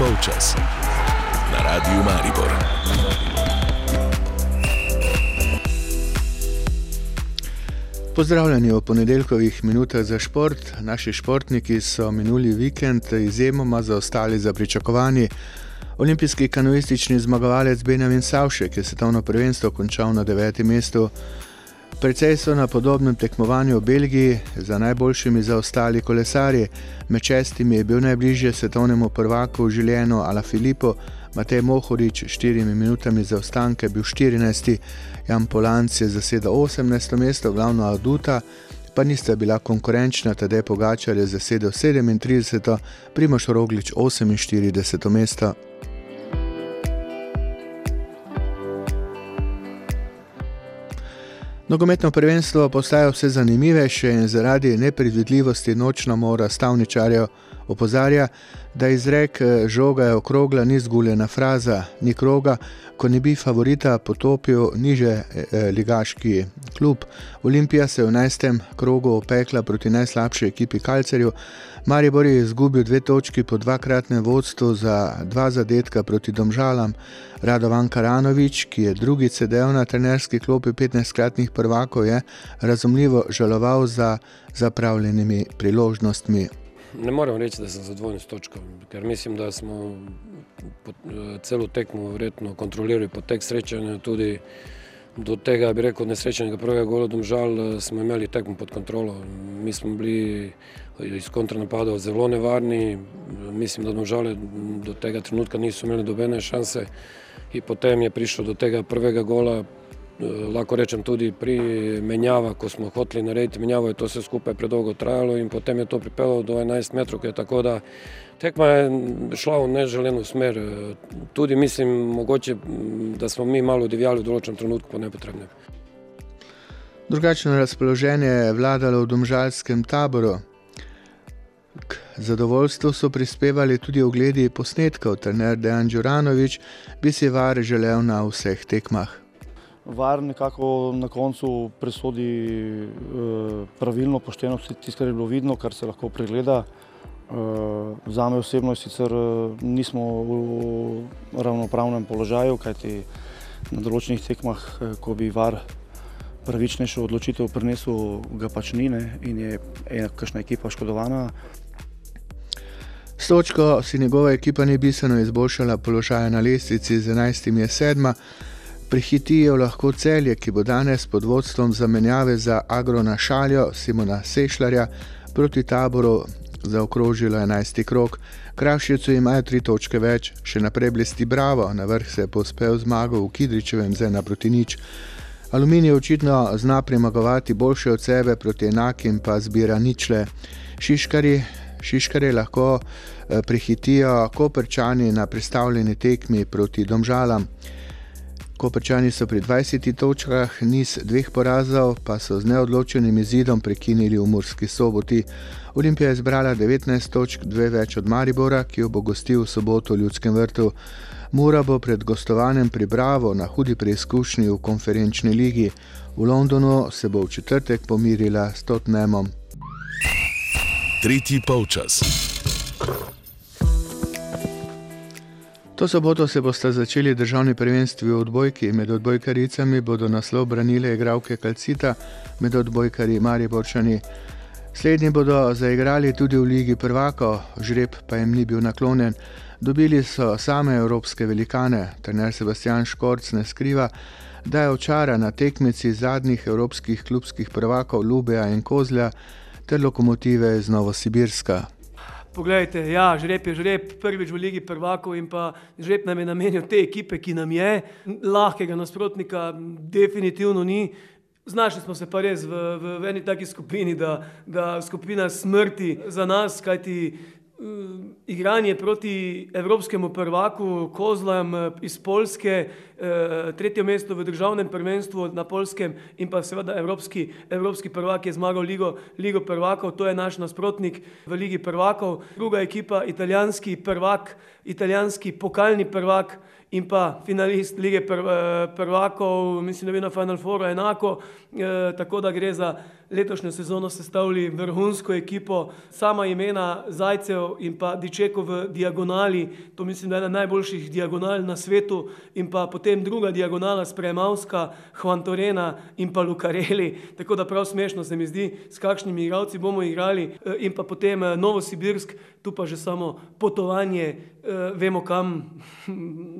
polčas na Radiu Maribor. Pozdravljeni v ponedeljkovih minutah za šport. Naši športniki so minuli vikend izjemoma zaostali za pričakovanje. Olimpijski kanoistični zmagovalec Benjamin Savšek je svetovno prvenstvo končal na devetem mestu. Precej so na podobnem tekmovanju v Belgiji za najboljšimi zaostali kolesarji. Med šestimi je bil najbližje svetovnemu prvaku v življenju Ala Filipo, Matej Mohorič s štirimi minutami zaostanka je bil 14. Jan Polanc je zasedel 18. mesto, glavno Aduta, pa nista bila konkurenčna, tedaj Pogačar je zasedel 37. Primoš Roglič 48. mesto. Nogometno prvenstvo postaja vse zanimivejše in zaradi nepredvidljivosti nočna mora stavničarjev opozarja, da izrek eh, žoga je okrogla ni zguljena fraza, ni kroga, ko ne bi favorita potopil niže eh, eh, ligaški klub. Olimpija se je v najstem krogu opekla proti najslabši ekipi Kalcerju. Maribor je izgubil dve točki po dvakratnem vodstvu za dva zadetka proti Domžalam. Radovan Karanovič, ki je drugi sedel na trenerski klopi 15-kratnih prvakov, je razumljivo žaloval za zapravljenimi priložnostmi. Ne morem reči, da sem zadovoljen s točko, ker mislim, da smo celo tekmo verjetno kontrolirali potek srečanja. Tudi do tega, bi rekel, nesrečnega prvega gola, domžal, smo imeli tekmo pod kontrolo. Mi smo bili iz kontranapadov zelo nevarni, mislim, da domžale do tega trenutka niso imeli dobene šanse. In potem je prišlo do tega prvega gola, Eh, lahko rečem tudi pri menjavah, ko smo hoteli narediti menjavo, je to vse skupaj predolgo trajalo in potem je to pripeljalo do 11 metrov, tako da tekma je šla v neželeno smer. Eh, tudi mislim, mogoče, da smo mi malo divjali v določenem trenutku po nepotrebnem. Drugačno razpoloženje je vladalo v domžalskem taboru. K zadovoljstvu so prispevali tudi ogledi posnetkov, trener Dejan Đuranovič bi si var želel na vseh tekmah. VAR nekako na koncu presodi eh, pravilno, pošteno tisto, kar je bilo vidno, kar se lahko pregleda. Eh, zame osebno sicer eh, nismo v ravnopravnem položaju, kajti na določenih tekmah, ko bi VAR pravičnejšo odločitev prinesel, ga pač ni ne, in je ena kakšna ekipa škodovana. S točko si njegova ekipa ni bistveno izboljšala položaja na lestvici, z 11. je sedma. Prehitijo lahko celje, ki bo danes pod vodstvom zamenjave za agrona šaljo Simona Sešljarja proti taboru zaokrožilo 11. krok. Kravšicu imajo tri točke več, še naprej blesti Bravo, na vrh se je pospel zmago v Kidričevem z ena proti nič. Aluminij očitno zna premagovati boljše od sebe proti enakim, pa zbira ničle. Šiškari, šiškari lahko eh, prehitijo koprčani na predstavljeni tekmi proti domžalam. Koprčani so pri 20 točkah, niz dveh porazov pa so z neodločenim izidom prekinili v Murski soboti. Olimpija je zbrala 19 točk, dve več od Maribora, ki jo bo gostil v soboto v Ljudskem vrtu. Mura bo pred gostovanjem pri Bravo na hudi preizkušnji v konferenčni ligi. V Londonu se bo v četrtek pomirila s Totnemom. Tretji polčas. To soboto se boste začeli državni prvenstvi v odbojki. Med odbojkaricami bodo naslov branile igralke Kalcita, med odbojkarji Mariborčani. Slednji bodo zaigrali tudi v Ligi prvako, žreb pa jim ni bil naklonjen. Dobili so same evropske velikane, trener Sebastian Škorc ne skriva, da je očara na tekmici zadnjih evropskih klubskih prvakov Lubeja in Kozlja ter lokomotive iz Novosibirska. Poglejte, ja, žreb je žreb, prvič v Ligi prvakov in pa žreb nam je namenil te ekipe, ki nam je. Lahkega nasprotnika definitivno ni. Znašli smo se pa res v, v, v eni taki skupini, da, da skupina smrti za nas, kajti igranje proti evropskemu prvaku Kozlam eh, iz Polske, uh, tretje mesto v državnem prvenstvu na Polskem in pa seveda evropski, evropski prvak je zmagal Ligo, Ligo prvakov, to je naš nasprotnik v Ligi prvakov. Druga ekipa, italijanski prvak, italijanski pokalni prvak in pa finalist lige prv, prvakov, mislim, da je na Final Fouru enako, e, tako da gre za letošnjo sezono sestavili vrhunsko ekipo, sama imena Zajcev in pa Dičeko v diagonali, to mislim, da je ena najboljših diagonal na svetu, in pa potem druga diagonala Spremavska, Hvantorena in pa Lukareli, tako da prav smešno se mi zdi, s kakšnimi igralci bomo igrali, e, in pa potem Novosibirsk, tu pa že samo potovanje, vemo kam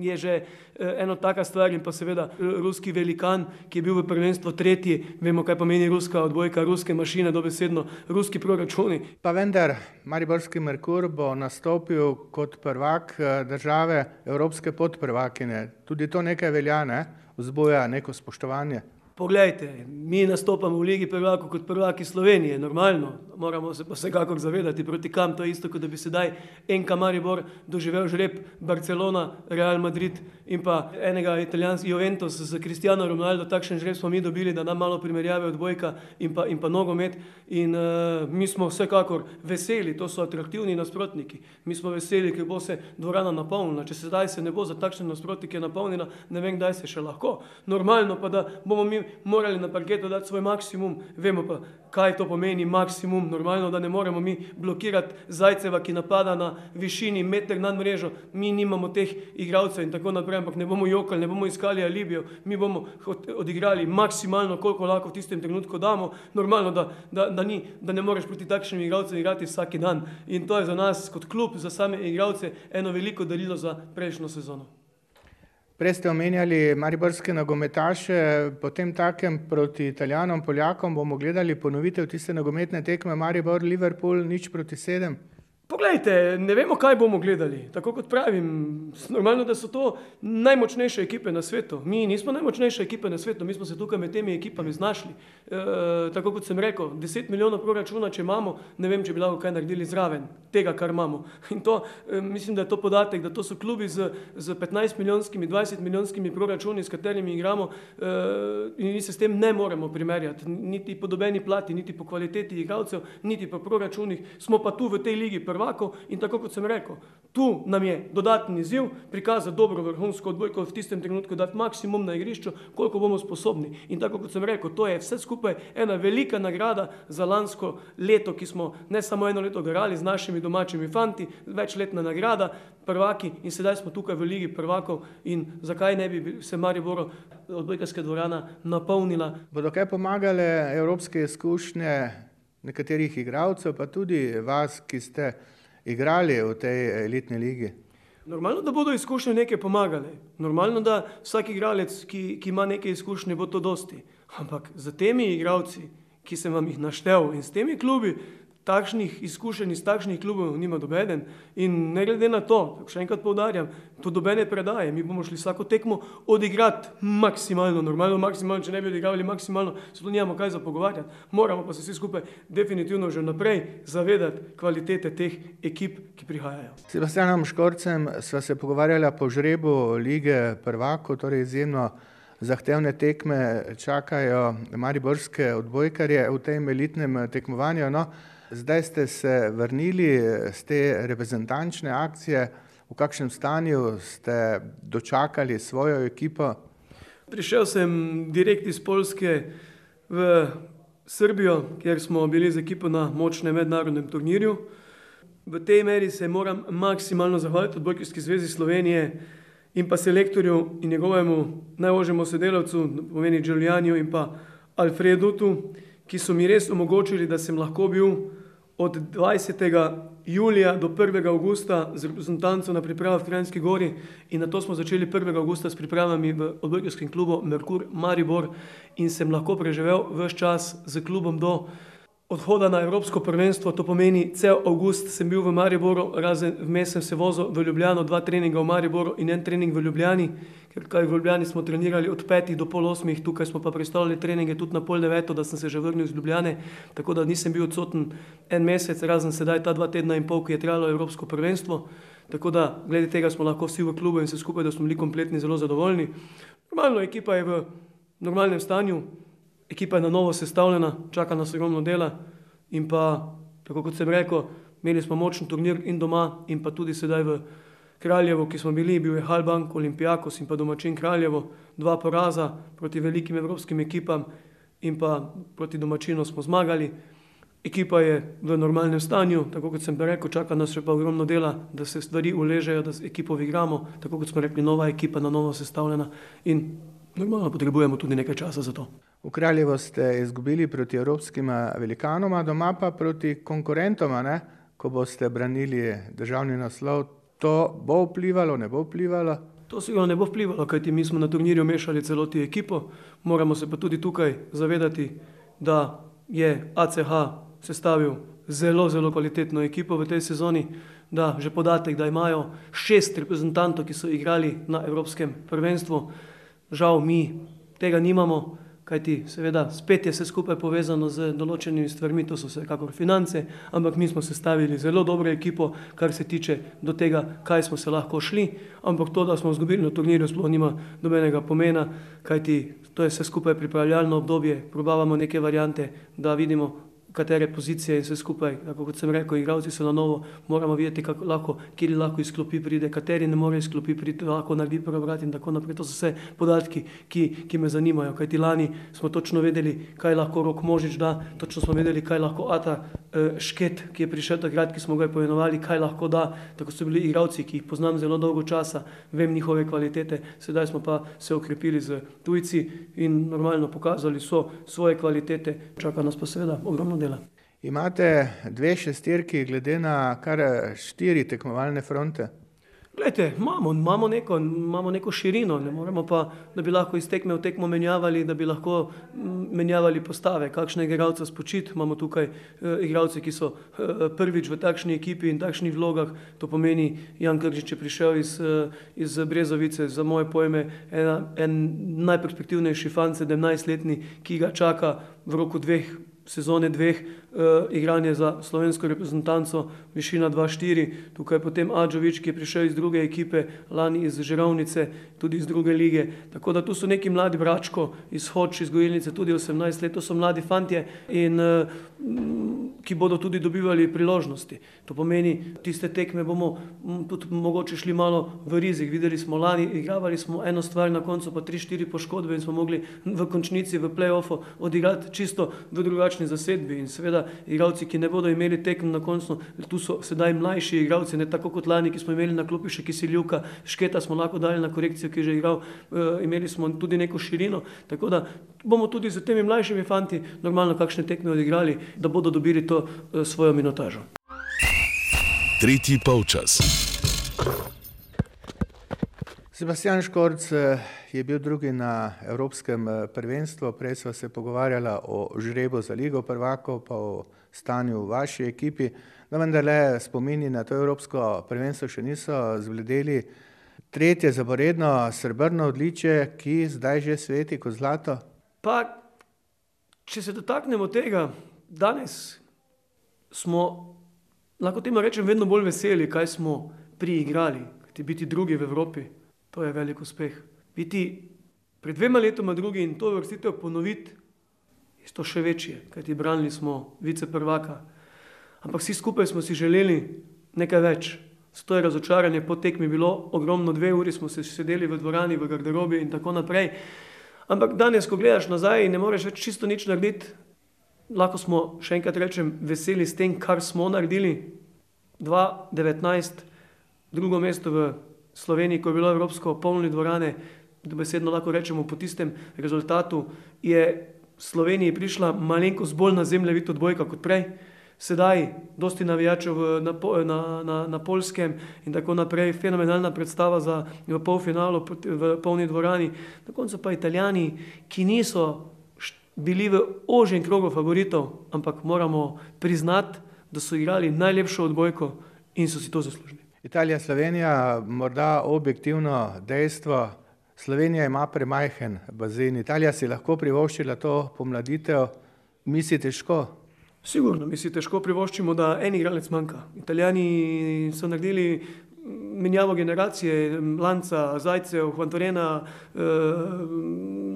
je že ena taka stvar in pa seveda ruski velikan, ki je bil v prvenstvu tretji, vemo kaj pomeni ruska odbojka, ruske mašine, dobesedno ruski proračuni. Pa vendar, Mariborski Merkur bo nastopil kot prvak države Evropske podprvakine. Tudi to nekaj velja, ne? vzbuja neko spoštovanje. Poglejte, mi nastopamo v Ligi prvakov kot prvaki Slovenije, normalno, moramo se pa vsekakor zavedati, proti kam to je isto, kot da bi sedaj NK Maribor doživel žreb Barcelona, Real Madrid in pa enega italijanskega Juventus z Cristiano Ronaldo, takšen žreb smo mi dobili, da nam malo primerjave odbojka in pa, in pa nogomet. In uh, mi smo vsekakor veseli, to so atraktivni nasprotniki, mi smo veseli, ker bo se dvorana napolnila, če sedaj se ne bo za takšne nasprotnike napolnila, ne vem, kdaj se še lahko. Normalno pa, da bomo mi morali na parketu dati svoj maksimum, vemo pa, kaj to pomeni maksimum, normalno, da ne moremo mi blokirati Zajceva, ki napada na višini meter nad mrežo, mi nimamo teh igralcev in tako naprej, ampak ne bomo jokali, ne bomo iskali alibijo, mi bomo odigrali maksimalno, koliko lahko v tistem trenutku damo, normalno, da, da, da, ni, da ne moreš proti takšnim igralcem igrati vsak dan. In to je za nas kot klub, za same igralce eno veliko darilo za prejšnjo sezono. Prej ste omenjali mariborske nogometaše, potem takem proti Italijanom, Poljakom bomo gledali ponovitev tiste nogometne tekme Maribor, Liverpool, nič proti sedem. Poglejte, ne vemo, kaj bomo gledali. Tako kot pravim, normalno, da so to najmočnejše ekipe na svetu. Mi nismo najmočnejše ekipe na svetu, mi smo se tukaj med temi ekipami znašli. E, tako kot sem rekel, 10 milijonov proračuna, če imamo, ne vem, če bi lahko kaj naredili zraven tega, kar imamo. In to, e, mislim, da je to podatek, da to so klubi z, z 15 milijonskimi, 20 milijonskimi proračuni, s katerimi igramo e, in mi se s tem ne moremo primerjati. Niti po dobeni plati, niti po kvaliteti igralcev, niti po proračunih. Smo pa tu v tej ligi prvakov in tako kot sem rekel, tu nam je dodatni izziv prikazati dobro vrhunsko odbojko v tistem trenutku, dati maksimum na igrišču, koliko bomo sposobni. In tako kot sem rekel, to je vse skupaj ena velika nagrada za lansko leto, ki smo ne samo eno leto garali z našimi domačimi fanti, večletna nagrada, prvaki in sedaj smo tukaj v Ligi prvakov in zakaj ne bi se Mariboro odbojkarska dvorana napolnila. Bodo kaj pomagale evropske izkušnje nekaterih igralcev, pa tudi vas, ki ste igrali v tej elitni ligi? Normalno, da bodo izkušnje nekaj pomagale. Normalno, da vsak igralec, ki, ki ima nekaj izkušnje, bo to dosti. Ampak za temi igralci, ki sem vam jih naštel in s temi klubi, takšnih izkušenj iz takšnih klubov nima dobeden. In ne glede na to, še enkrat povdarjam, to dobene predaje, mi bomo šli vsako tekmo odigrati maksimalno, normalno, maksimalno, če ne bi odigrali maksimalno, se tu nimamo kaj za pogovarjati. Moramo pa se vsi skupaj definitivno že naprej zavedati kvalitete teh ekip, ki prihajajo. S Sebastianom Škorcem sva se pogovarjala po žrebu lige prvako, torej izjemno zahtevne tekme čakajo mariborske odbojkarje v tem elitnem tekmovanju. No, Zdaj ste se vrnili z te reprezentančne akcije, v kakšnem stanju ste dočakali svojo ekipo? Prišel sem direkt iz Polske v Srbijo, kjer smo bili z ekipo na močnem mednarodnem turnirju. V tej meri se moram maksimalno zahvaliti Odbojkarski zvezi Slovenije in pa selektorju in njegovemu najožjemu sodelavcu, pomeni Giulianiju in pa Alfredutu, ki so mi res omogočili, da sem lahko bil od 20. julija do 1. augusta z reprezentanco na pripravah v Trajnski gori in na to smo začeli 1. augusta s pripravami v odbojkarskem klubu Merkur Maribor in sem lahko preživel vse čas z klubom do odhoda na Evropsko prvenstvo, to pomeni cel avgust sem bil v Mariboru, razen vmes sem se vozil v Ljubljano, dva treninga v Mariboru in en trening v Ljubljani, ker kaj v Ljubljani smo trenirali od petih do pol osmih, tukaj smo pa predstavljali treninge tudi na pol deveto, da sem se že vrnil iz Ljubljane, tako da nisem bil odsoten en mesec, razen sedaj ta dva tedna in pol, ki je trajalo Evropsko prvenstvo. Tako da, glede tega smo lahko vsi v klubu in se skupaj, da smo bili kompletni zelo zadovoljni. Normalno, ekipa je v normalnem stanju, ekipa je na novo sestavljena, čaka nas ogromno dela in pa, tako kot sem rekel, imeli smo močen turnir in doma in pa tudi sedaj v Kraljevo, ki smo bili, bil je Halbank, Olimpijakos in pa domačin Kraljevo, dva poraza proti velikim evropskim ekipam in pa proti domačinu smo zmagali. Ekipa je v normalnem stanju, tako kot sem rekel, čaka nas še pa ogromno dela, da se stvari uležejo, da ekipo igramo, tako kot smo rekli, nova ekipa, na novo sestavljena in normalno potrebujemo tudi nekaj časa za to. V Kraljevo ste izgubili proti evropskim velikanoma, doma pa proti konkurentom, ko boste branili državni naslov. To bo vplivalo, ne bo vplivalo? To sigurno ne bo vplivalo, kajti mi smo na turnirju mešali celoti ekipo, moramo se pa tudi tukaj zavedati, da je ACH sestavil zelo, zelo kvalitetno ekipo v tej sezoni, da že podatek, da imajo šest reprezentantov, ki so igrali na Evropskem prvenstvu, žal mi tega nimamo, kajti seveda spet je vse skupaj povezano z določenimi stvarmi, to so vsekakor finance, ampak mi smo sestavili zelo dobro ekipo, kar se tiče do tega, kaj smo se lahko šli, ampak to, da smo izgubili na turnirju, sploh nima nobenega pomena, kajti to je vse skupaj pripravljalno obdobje, probavamo neke variante, da vidimo, katere pozicije in vse skupaj. Tako kot sem rekel, igravci so na novo, moramo videti, kako lahko, kje lahko izklopi pride, kateri ne more izklopi pride, lahko naredi preobrat in tako naprej. To so vse podatki, ki, ki me zanimajo. Kaj ti lani smo točno vedeli, kaj lahko rok možič da, točno smo vedeli, kaj lahko Ata eh, Šket, ki je prišel takrat, ki smo ga poimenovali, kaj lahko da. Tako so bili igravci, ki jih poznam zelo dolgo časa, vem njihove kvalitete, sedaj smo pa se okrepili z tujci in normalno pokazali so svoje kvalitete, čaka nas pa seveda ogromno dela dela. Imate dve šestirki, glede na kar štiri tekmovalne fronte? Glede, imamo, imamo, neko, imamo neko širino, ne moremo pa, da bi lahko iz tekme v tekmo menjavali, da bi lahko menjavali postave, kakšne igralce spočiti. Imamo tukaj e, igralce, ki so e, prvič v takšni ekipi in takšnih vlogah. To pomeni, Jan Kržič je prišel iz, e, iz Brezovice, za moje pojme, ena, en najperspektivnejši fan, 17-letni, ki ga čaka v roku dveh sezone dveh uh, igranje za slovensko reprezentanco, višina 2-4, tukaj potem Adžovič, ki je prišel iz druge ekipe, lani iz Žerovnice, tudi iz druge lige. Tako da tu so neki mladi bračko iz Hoč, iz Gojilnice, tudi 18 let, to so mladi fantje in uh, ki bodo tudi dobivali priložnosti. To pomeni, tiste tekme bomo tudi mogoče šli malo v rizik. Videli smo lani, igravali smo eno stvar, na koncu pa 3-4 poškodbe in smo mogli v končnici, v play-offu odigrati čisto v drugačni zasedbi. In seveda igralci, ki ne bodo imeli tekem na koncu, tu so sedaj mlajši igralci, ne tako kot lani, ki smo imeli na klopi še Kisiljuka, Šketa smo lahko dali na korekcijo, ki je že igral, e, imeli smo tudi neko širino, tako da bomo tudi z temi mlajšimi fanti normalno kakšne tekme odigrali, da bodo dobili to e, svojo minutažo. Tretji polčas. Sebastian Škorc eh, je bil drugi na Evropskem eh, prvenstvu, prej smo se pogovarjali o žrebu za Ligo prvako, pa o stanju v vaši ekipi. No, vendar le spomini na to Evropsko prvenstvo še niso zvledeli. Tretje zaporedno srbrno odličje, ki zdaj že sveti kot zlato. Pa, če se dotaknemo tega, danes smo, lahko temu rečem, vedno bolj veseli, kaj smo priigrali, kajti biti drugi v Evropi. To je velik uspeh. Biti pred dvema letoma drugi in to vrstitev ponoviti, je to še večje, kajti branili smo vice prvaka. Ampak vsi skupaj smo si želeli nekaj več. Zato je razočaranje po tekmi bilo ogromno, dve uri smo se sedeli v dvorani, v garderobi in tako naprej. Ampak danes, ko gledaš nazaj in ne moreš več čisto nič narediti, lahko smo še enkrat rečem veseli s tem, kar smo naredili. 2019, drugo mesto v Sloveniji, ko je bilo Evropsko polno dvorane, da besedno lahko rečemo po tistem rezultatu, je Sloveniji prišla malenkost bolj na zemljevid odbojka kot prej. Sedaj, dosti navijačev na, na, na, na polskem in tako naprej, fenomenalna predstava za v polfinalu v polni dvorani. Na koncu pa italijani, ki niso bili v ožjem krogu favoritov, ampak moramo priznati, da so igrali najlepšo odbojko in so si to zaslužili. Italija, Slovenija, morda objektivno dejstvo, Slovenija ima premajhen bazen, Italija si lahko privoščila to pomladitev, mi si težko. Sigurno, mi si težko privoščimo, da en igralec manjka. Italijani so naredili menjavo generacije, Lanca, Zajcev, Hvantorena, eh,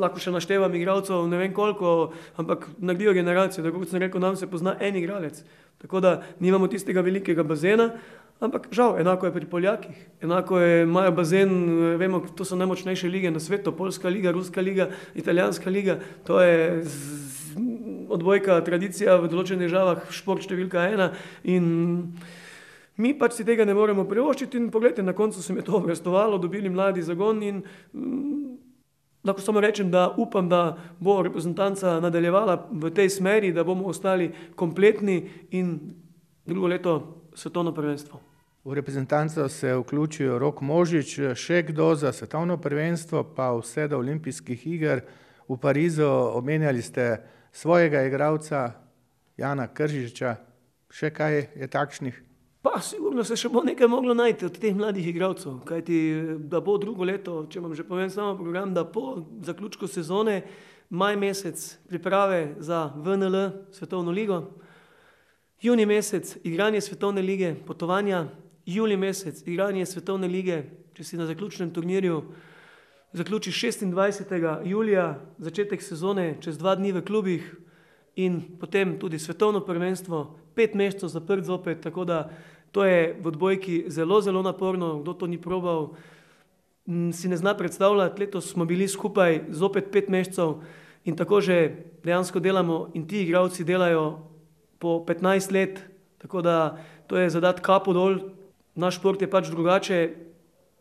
lahko še naštevam igralcev, ne vem koliko, ampak naredijo generacijo, tako kot sem rekel, nam se pozna en igralec. Tako da nimamo tistega velikega bazena, Ampak žal, enako je pri Poljakih, enako je, imajo bazen, vemo, to so najmočnejše lige na svetu, Poljska liga, Ruska liga, Italijanska liga, to je odbojka, tradicija v določenih državah, šport številka ena in mi pač si tega ne moremo privoščiti in pogledajte, na koncu se mi je to obrestovalo, dobili mladi zagon in lahko samo rečem, da upam, da bo reprezentanca nadaljevala v tej smeri, da bomo ostali kompletni in drugo leto svetovno prvenstvo. V reprezentanco se vključijo Rok Možič, še kdo za svetovno prvenstvo, pa vse do olimpijskih iger v Parizu. Omenjali ste svojega igralca Jana Kržiča, še kaj je takšnih? Pa, sigurno se še bo nekaj moglo najti od teh mladih igralcev, kajti da bo drugo leto, če vam že povem samo program, da po zaključku sezone, maj mesec priprave za VNL, svetovno ligo, juni mesec igranje svetovne lige, potovanja, juli mesec, igranje svetovne lige, če si na zaključnem turnirju, zaključi 26. julija, začetek sezone, čez dva dni v klubih in potem tudi svetovno prvenstvo, pet mesecev zaprt zopet, tako da to je v odbojki zelo, zelo naporno, kdo to ni probal, si ne zna predstavljati, letos smo bili skupaj zopet pet mesecev in tako že dejansko delamo in ti igravci delajo po 15 let, tako da to je zadat kapo dol, naš šport je pač drugače,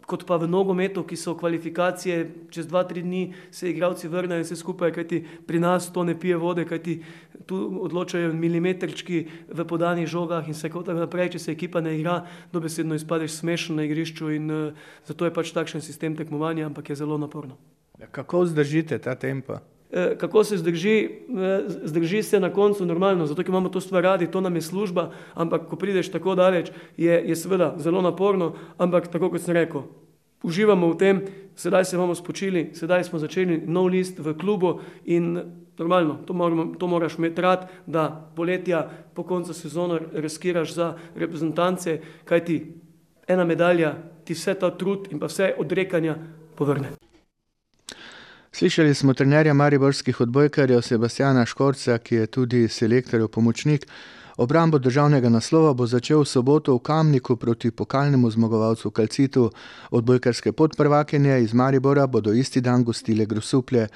kot pa v nogometu, ki so kvalifikacije, čez dva, tri dni se igravci vrnejo in vse skupaj, kajti pri nas to ne pije vode, kajti tu odločajo milimetrčki v podanih žogah in vse tako naprej, če se ekipa ne igra, dobesedno izpadeš smešen na igrišču in uh, zato je pač takšen sistem tekmovanja, ampak je zelo naporno. Ja, kako zdržite ta tempo? Eh, kako se zdrži, eh, zdrži se na koncu normalno, zato ker imamo to stvar radi, to nam je služba, ampak ko prideš tako daleč, je, je seveda zelo naporno, ampak tako kot sem rekel, uživamo v tem, sedaj se bomo spočili, sedaj smo začeli nov list v klubu in normalno, to, moramo, to moraš imeti rad, da poletja po koncu sezona riskiraš za reprezentance, kaj ti ena medalja ti vse ta trud in pa vse odrekanja povrne. Slišali smo trenerja mariborskih odbojkarjev Sebastiana Škorca, ki je tudi selektorjev pomočnik. Obrambo državnega naslova bo začel v soboto v Kamniku proti pokalnemu zmagovalcu Kalcitu. Odbojkarske podprvakenje iz Maribora bodo isti dan gostile Grosuplje.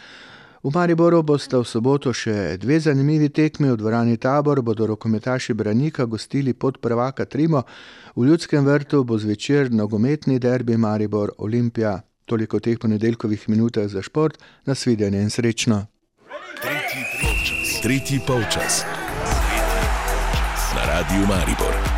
V Mariboru bosta v soboto še dve zanimivi tekmi. V dvorani tabor bodo rokometaši Branika gostili podprvaka Trimo, v Ljudskem vrtu bo zvečer nogometni derbi Maribor Olimpija. Toliko teh ponedeljkovih minutah za šport, nasvidenje in srečno. Tretji polčas. Tretji polčas. Na radiju Maribor.